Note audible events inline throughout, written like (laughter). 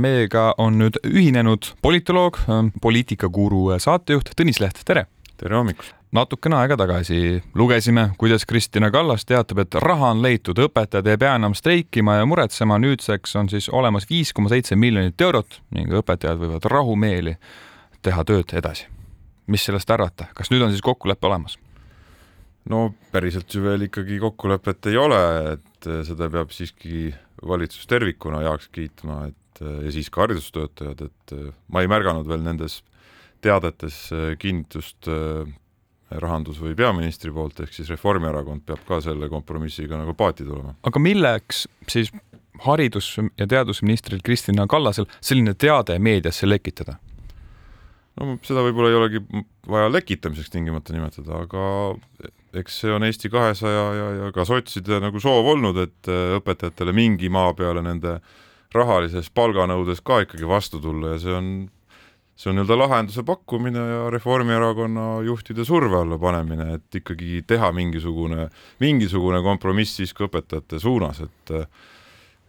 meiega on nüüd ühinenud politoloog, poliitikakuru saatejuht Tõnis Leht, tere! tere hommikust! natukene aega tagasi lugesime, kuidas Kristina Kallas teatab, et raha on leitud, õpetajad ei pea enam streikima ja muretsema, nüüdseks on siis olemas viis koma seitse miljonit eurot ning õpetajad võivad rahumeeli teha tööd edasi. mis sellest arvata, kas nüüd on siis kokkulepe olemas? no päriselt ju veel ikkagi kokkulepet ei ole, et seda peab siiski valitsus tervikuna heaks kiitma, et ja siis ka haridustöötajad, et ma ei märganud veel nendes teadetes kinnitust rahandus- või peaministri poolt, ehk siis Reformierakond peab ka selle kompromissiga nagu paati tulema. aga milleks siis haridus- ja teadusministril Kristina Kallasel selline teade meediasse lekitada? no seda võib-olla ei olegi vaja lekitamiseks tingimata nimetada, aga eks see on Eesti kahesaja ja, ja ka sotside nagu soov olnud, et õpetajatele mingi maa peale nende rahalises palganõudes ka ikkagi vastu tulla ja see on see on nii-öelda lahenduse pakkumine ja Reformierakonna juhtide surve alla panemine, et ikkagi teha mingisugune, mingisugune kompromiss siis ka õpetajate suunas, et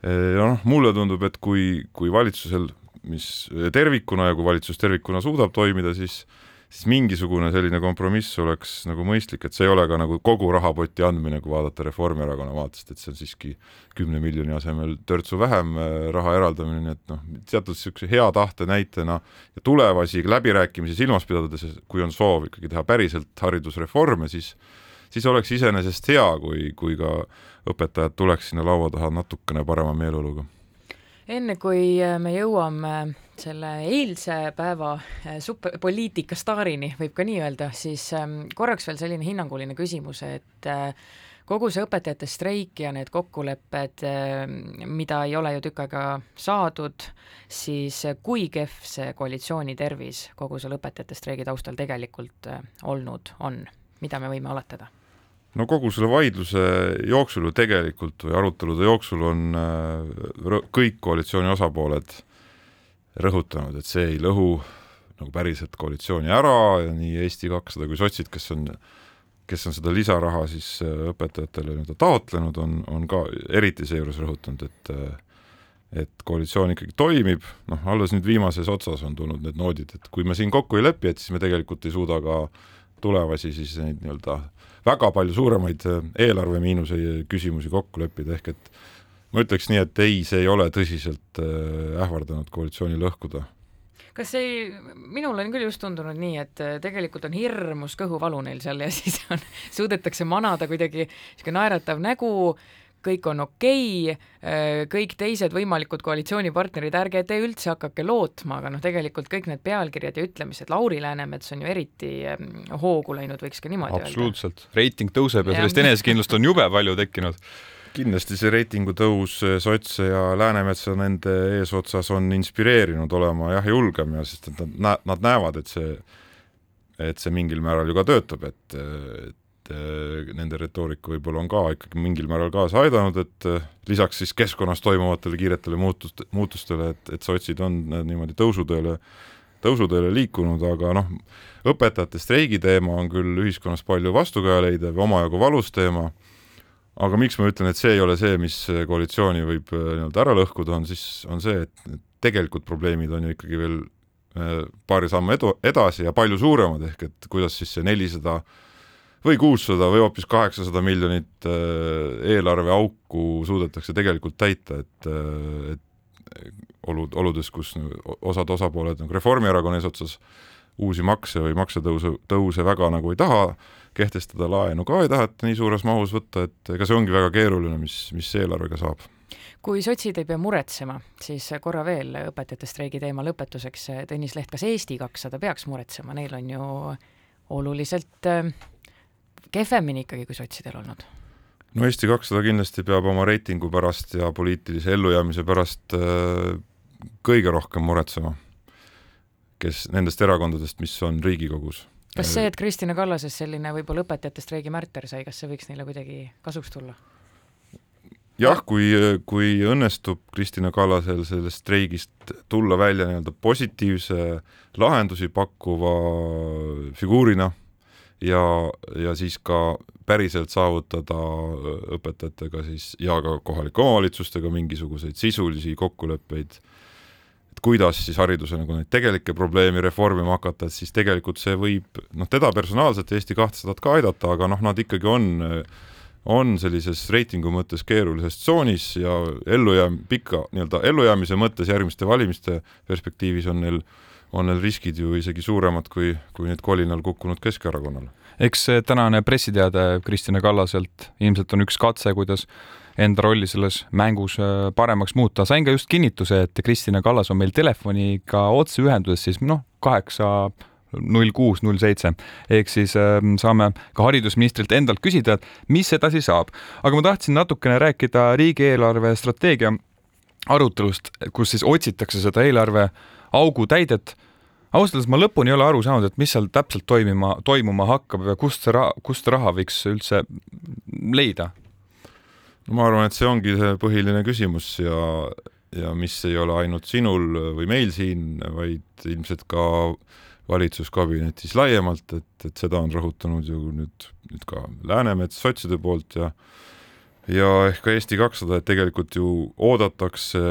ja noh, mulle tundub, et kui, kui valitsusel, mis tervikuna ja kui valitsus tervikuna suudab toimida, siis siis mingisugune selline kompromiss oleks nagu mõistlik, et see ei ole ka nagu kogu rahapoti andmine, kui vaadata Reformierakonna vaatest, et see on siiski kümne miljoni asemel törtsu vähem äh, raha eraldamine, nii et noh, teatud niisuguse hea tahte näitena ja tulevasi läbirääkimisi silmas pidades, kui on soov ikkagi teha päriselt haridusreforme, siis siis oleks iseenesest hea, kui, kui ka õpetajad tuleks sinna laua taha natukene parema meeleoluga. Enne kui me jõuame selle eilse päeva äh, super, poliitika staarini, võib ka nii öelda, siis ähm, korraks veel selline hinnanguline küsimus, et äh, kogu see õpetajate streik ja need kokkulepped, mida ei ole ju tükk aega saadud, siis kui kehv see koalitsiooni tervis kogu selle õpetajate streigi taustal tegelikult olnud on, mida me võime oletada? no kogu selle vaidluse jooksul ju tegelikult või arutelude jooksul on kõik koalitsiooni osapooled rõhutanud, et see ei lõhu nagu päriselt koalitsiooni ära ja nii Eesti kakssada kui sotsid, kes on, kes on seda lisaraha siis äh, õpetajatele nii-öelda taotlenud, on, on ka eriti seejuures rõhutanud, et äh, et koalitsioon ikkagi toimib, noh, alles nüüd viimases otsas on tulnud need noodid, et kui me siin kokku ei lepi, et siis me tegelikult ei suuda ka tulevasi siis neid nii-öelda väga palju suuremaid äh, eelarvemiinuse küsimusi kokku leppida, ehk et ma ütleks nii, et ei, see ei ole tõsiselt äh, ähvardanud koalitsiooni lõhkuda kas ei, minul on küll just tundunud nii, et äh, tegelikult on hirmus kõhuvalu neil seal ja (laughs) siis on, suudetakse manada kuidagi niisugune naeratav nägu, kõik on okei okay,, kõik teised võimalikud koalitsioonipartnerid, ärge te üldse hakake lootma, aga noh, tegelikult kõik need pealkirjad ja ütlemised, Lauri Läänemets on ju eriti hoogu läinud, võiks ka niimoodi absoluutselt. öelda. absoluutselt, reiting tõuseb ja, ja sellest enesekindlust on jube palju tekkinud kindlasti see reitingu tõus sotse ja Läänemetsa nende eesotsas on inspireerinud olema jah, julgem ja sest et nad, nad näevad, et see, et see mingil määral ju ka töötab, et, et nende retoorika võib-olla on ka ikkagi mingil määral kaasa aidanud, et lisaks siis keskkonnas toimuvatele kiiretele muutust, muutustele, et, et sotsid on niimoodi tõusuteele, tõusuteele liikunud, aga noh, õpetajate streigi teema on küll ühiskonnas palju vastukaja leidev, omajagu valus teema, aga miks ma ütlen, et see ei ole see, mis koalitsiooni võib äh, nii-öelda ära lõhkuda, on siis, on see, et tegelikult probleemid on ju ikkagi veel paari sammu edu, edasi ja palju suuremad, ehk et kuidas siis see nelisada 400 või kuussada või hoopis kaheksasada miljonit äh, eelarveauku suudetakse tegelikult täita, et, äh, et olud, oludes, kus osad osapooled nagu Reformierakonna eesotsas uusi makse või maksetõuse, tõuse väga nagu ei taha kehtestada, laenu ka ei taheta nii suures mahus võtta, et ega see ongi väga keeruline, mis, mis eelarvega saab kui sotsid ei pea muretsema, siis korra veel õpetajate streigi teema lõpetuseks, Tõnis Leht, kas Eesti kakssada peaks muretsema, neil on ju oluliselt äh, kehvemini ikkagi kui sotsidel olnud? no Eesti kakssada kindlasti peab oma reitingu pärast ja poliitilise ellujäämise pärast äh, kõige rohkem muretsema, kes nendest erakondadest, mis on Riigikogus. Kas see, et Kristina Kallasest selline võib-olla õpetajate streigi märter sai, kas see võiks neile kuidagi kasuks tulla? jah, kui, kui õnnestub Kristina Kallasel sellest streigist tulla välja nii-öelda positiivse lahendusi pakkuva figuurina ja, ja siis ka päriselt saavutada õpetajatega siis ja ka kohalike omavalitsustega mingisuguseid sisulisi kokkuleppeid, kuidas siis hariduse nagu neid tegelikke probleeme reformima hakata, et siis tegelikult see võib noh, teda personaalselt Eesti kahtesadat ka aidata, aga noh, nad ikkagi on, on sellises reitingu mõttes keerulises tsoonis ja ellujää-, pika nii-öelda ellujäämise mõttes järgmiste valimiste perspektiivis on neil, on neil riskid ju isegi suuremad kui, kui nüüd kolinal kukkunud Keskerakonnal. eks see tänane pressiteade Kristina Kallaselt ilmselt on üks katse, kuidas enda rolli selles mängus äh, paremaks muuta. sain ka just kinnituse, et Kristina Kallas on meil telefoniga otseühenduses siis noh, kaheksa null kuus, null seitse ehk siis äh, saame ka haridusministrilt endalt küsida, et mis edasi saab. aga ma tahtsin natukene rääkida riigieelarve strateegia arutelust, kus siis otsitakse seda eelarve augu täidet ausalt öeldes ma lõpuni ei ole aru saanud, et mis seal täpselt toimima, toimuma hakkab ja kust see raha, kust raha võiks üldse leida no ma arvan, et see ongi see põhiline küsimus ja, ja mis ei ole ainult sinul või meil siin, vaid ilmselt ka valitsuskabinetis laiemalt, et, et seda on rõhutanud ju nüüd, nüüd ka Läänemets sotside poolt ja ja ehk ka Eesti kakssada, et tegelikult ju oodatakse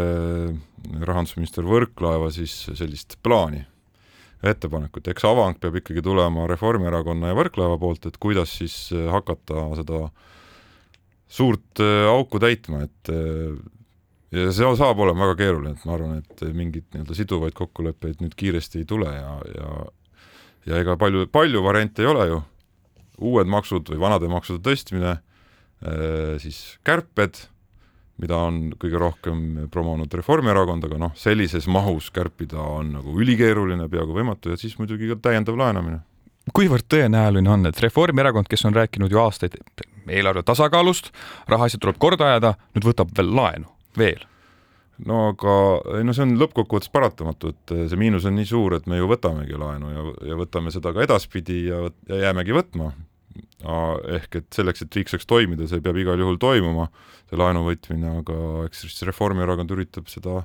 rahandusminister Võrklaeva siis sellist plaani, ettepanekut, eks avang peab ikkagi tulema Reformierakonna ja Võrklaeva poolt, et kuidas siis hakata seda äh, suurt äh, auku täitma, et äh, ja see saab olema väga keeruline, et ma arvan, et mingeid nii-öelda siduvaid kokkuleppeid nüüd kiiresti ei tule ja, ja ja ega palju, palju variante ei ole ju, uued maksud või vanade maksude tõstmine, äh, siis kärped, mida on kõige rohkem promonud Reformierakond, aga noh, sellises mahus kärpida on nagu ülikeeruline, peaaegu võimatu ja siis muidugi ka täiendav laenamine kuivõrd tõenäoline on, et Reformierakond, kes on rääkinud ju aastaid eelarve tasakaalust, rahaasjad tuleb korda ajada, nüüd võtab veel laenu, veel? no aga ei no see on lõppkokkuvõttes paratamatu, et see miinus on nii suur, et me ju võtamegi laenu ja, ja võtame seda ka edaspidi ja, ja jäämegi võtma. ehk et selleks, et riik saaks toimida, see peab igal juhul toimuma, see laenu võtmine, aga eks siis Reformierakond üritab seda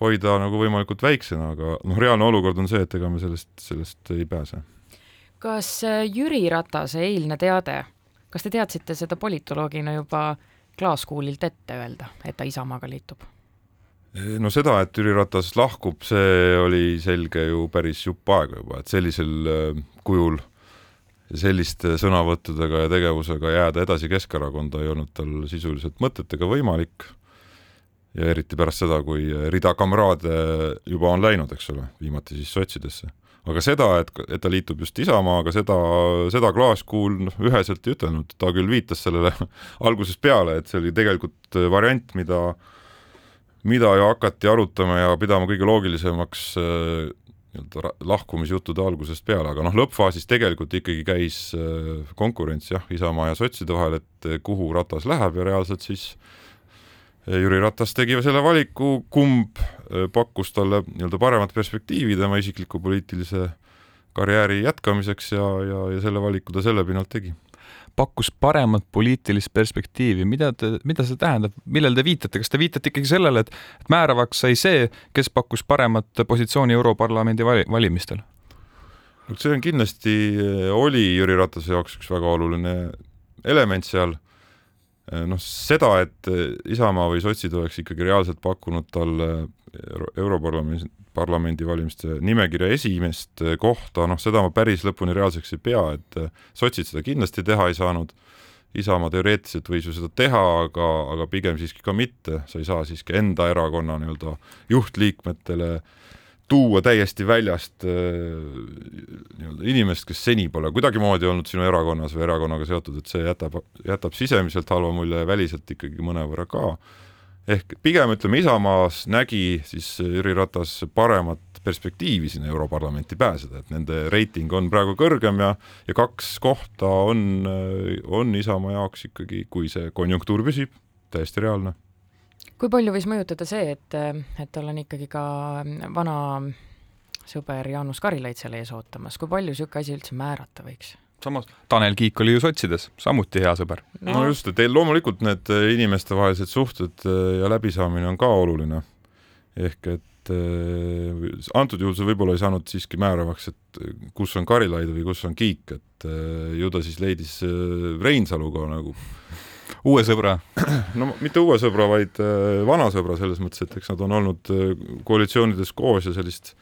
hoida nagu võimalikult väiksena, aga noh, reaalne olukord on see, et ega me sellest, sellest ei pääse kas äh, Jüri Ratase eilne teade, kas te teadsite seda politoloogina juba klaaskuulilt ette öelda, et ta Isamaaga liitub? no seda, et Jüri Ratas lahkub, see oli selge ju päris jupp aega juba, et sellisel äh, kujul selliste sõnavõttudega ja tegevusega jääda edasi Keskerakonda ei olnud tal sisuliselt mõtet ega võimalik. ja eriti pärast seda, kui rida kamraade juba on läinud, eks ole, viimati siis sotsidesse aga seda, et, et ta liitub just Isamaaga, seda, seda Klaaskuul noh, üheselt ei ütelnud, ta küll viitas sellele (laughs) algusest peale, et see oli tegelikult variant, mida mida ju hakati arutama ja pidama kõige loogilisemaks äh, nii-öelda lahkumisjuttude algusest peale, aga noh, lõppfaasis tegelikult ikkagi käis äh, konkurents jah, Isamaa ja sotside vahel, et kuhu Ratas läheb ja reaalselt siis Jüri Ratas tegi selle valiku, kumb äh, pakkus talle nii-öelda paremat perspektiivi tema isikliku poliitilise karjääri jätkamiseks ja, ja, ja selle valiku ta selle pinnalt tegi. pakkus paremat poliitilist perspektiivi, mida te, mida see tähendab, millele te viitate, kas te viitate ikkagi sellele, et, määravaks sai see, kes pakkus paremat positsiooni Europarlamendi vali, valimistel? no see on kindlasti, oli Jüri Ratase jaoks üks väga oluline element seal Äh, noh, seda, et äh, Isamaa või sotsid oleks ikkagi reaalselt pakkunud talle Europarlamendi, parlamendi valimiste nimekirja esimest äh, kohta, noh, seda ma päris lõpuni reaalseks ei pea, et sotsid seda kindlasti teha ei saanud, Isamaa teoreetiliselt võis ju seda teha, aga, aga pigem siiski ka mitte, sa ei saa siiski enda erakonna nii-öelda juhtliikmetele äh, tuua täiesti väljast äh, nii-öelda inimest, kes seni pole kuidagimoodi olnud sinu erakonnas või erakonnaga seotud, et see jätab, jätab sisemiselt halva mulje ja väliselt ikkagi mõnevõrra ka. ehk pigem ütleme, Isamaas nägi siis Jüri Ratas paremat perspektiivi sinna Europarlamenti pääseda, et nende reiting on praegu kõrgem ja ja kaks kohta on, on Isamaa jaoks ikkagi, kui see konjunktuur püsib, täiesti reaalne kui palju võis mõjutada see, et, et tal on ikkagi ka vana sõber Jaanus Karilaid seal ees ootamas, kui palju niisugune asi üldse määrata võiks? samas Tanel Kiik oli ju sotsides, samuti hea sõber no.. no just, et loomulikult need inimestevahelised suhted ja läbisaamine on ka oluline. ehk et äh, antud juhul see võib-olla ei saanud siiski määravaks, et kus on Karilaid või kus on Kiik, et äh, ju ta siis leidis äh, Reinsaluga nagu uue sõbra? (clears throat) no mitte uue sõbra, vaid äh, vana sõbra selles mõttes, et eks nad on olnud äh, koalitsioonides koos ja sellist,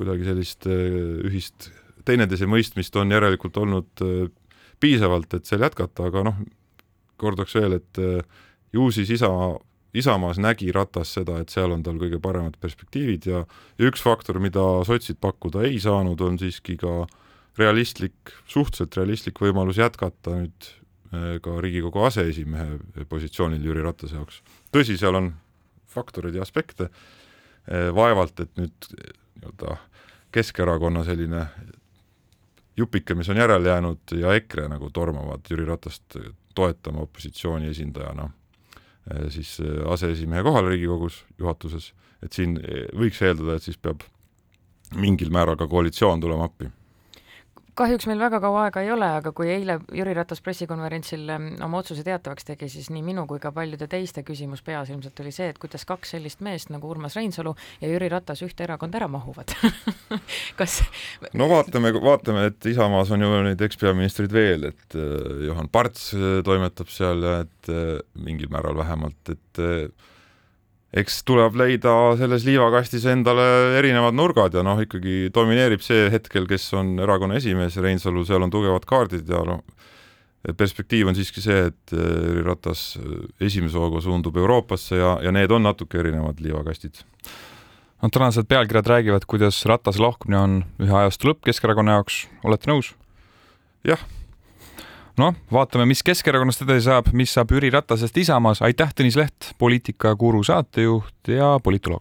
kuidagi sellist ühist teineteise mõistmist on järelikult olnud piisavalt, et seal jätkata, aga noh, kordaks veel, et ju siis Isamaa Isamaas nägi Ratas seda, et seal on tal kõige paremad perspektiivid ja, ja üks faktor, mida sotsid pakkuda ei saanud, on siiski ka realistlik, suhteliselt realistlik võimalus jätkata nüüd ka Riigikogu aseesimehe positsioonil Jüri Ratase jaoks. tõsi, seal on faktoreid ja aspekte, eh, vaevalt et nüüd nii-öelda Keskerakonna selline jupike, mis on järele jäänud ja EKRE nagu tormavad Jüri Ratast toetama opositsiooni esindajana Äh, siis äh, aseesimehe kohal Riigikogus, juhatuses, et siin äh, võiks eeldada, et siis peab mingil määral ka koalitsioon tulema appi kahjuks meil väga kaua aega ei ole, aga kui eile Jüri Ratas pressikonverentsil oma otsuse teatavaks tegi, siis nii minu kui ka paljude teiste küsimus peas ilmselt oli see, et kuidas kaks sellist meest nagu Urmas Reinsalu ja Jüri Ratas ühte erakonda ära mahuvad (laughs) kas no vaatame, vaatame, et Isamaas on ju neid ekspeaministreid veel, et äh, Johan Parts äh, toimetab seal ja et äh, mingil määral vähemalt, et eks tuleb leida selles liivakastis endale erinevad nurgad ja noh, ikkagi domineerib see hetkel, kes on erakonna esimees, Reinsalu, seal on tugevad kaardid ja noh, perspektiiv on siiski see, et äh, Jüri Ratas äh, esimese hooga suundub Euroopasse ja, ja need on natuke erinevad liivakastid. no tänased pealkirjad räägivad, kuidas Ratase lahkumine on ühe ajastu lõpp Keskerakonna jaoks, olete nõus? jah noh, vaatame, mis Keskerakonnast edasi saab, mis saab Jüri Ratasest Isamaas, aitäh, Tõnis Leht, poliitikakuru saatejuht ja politoloog.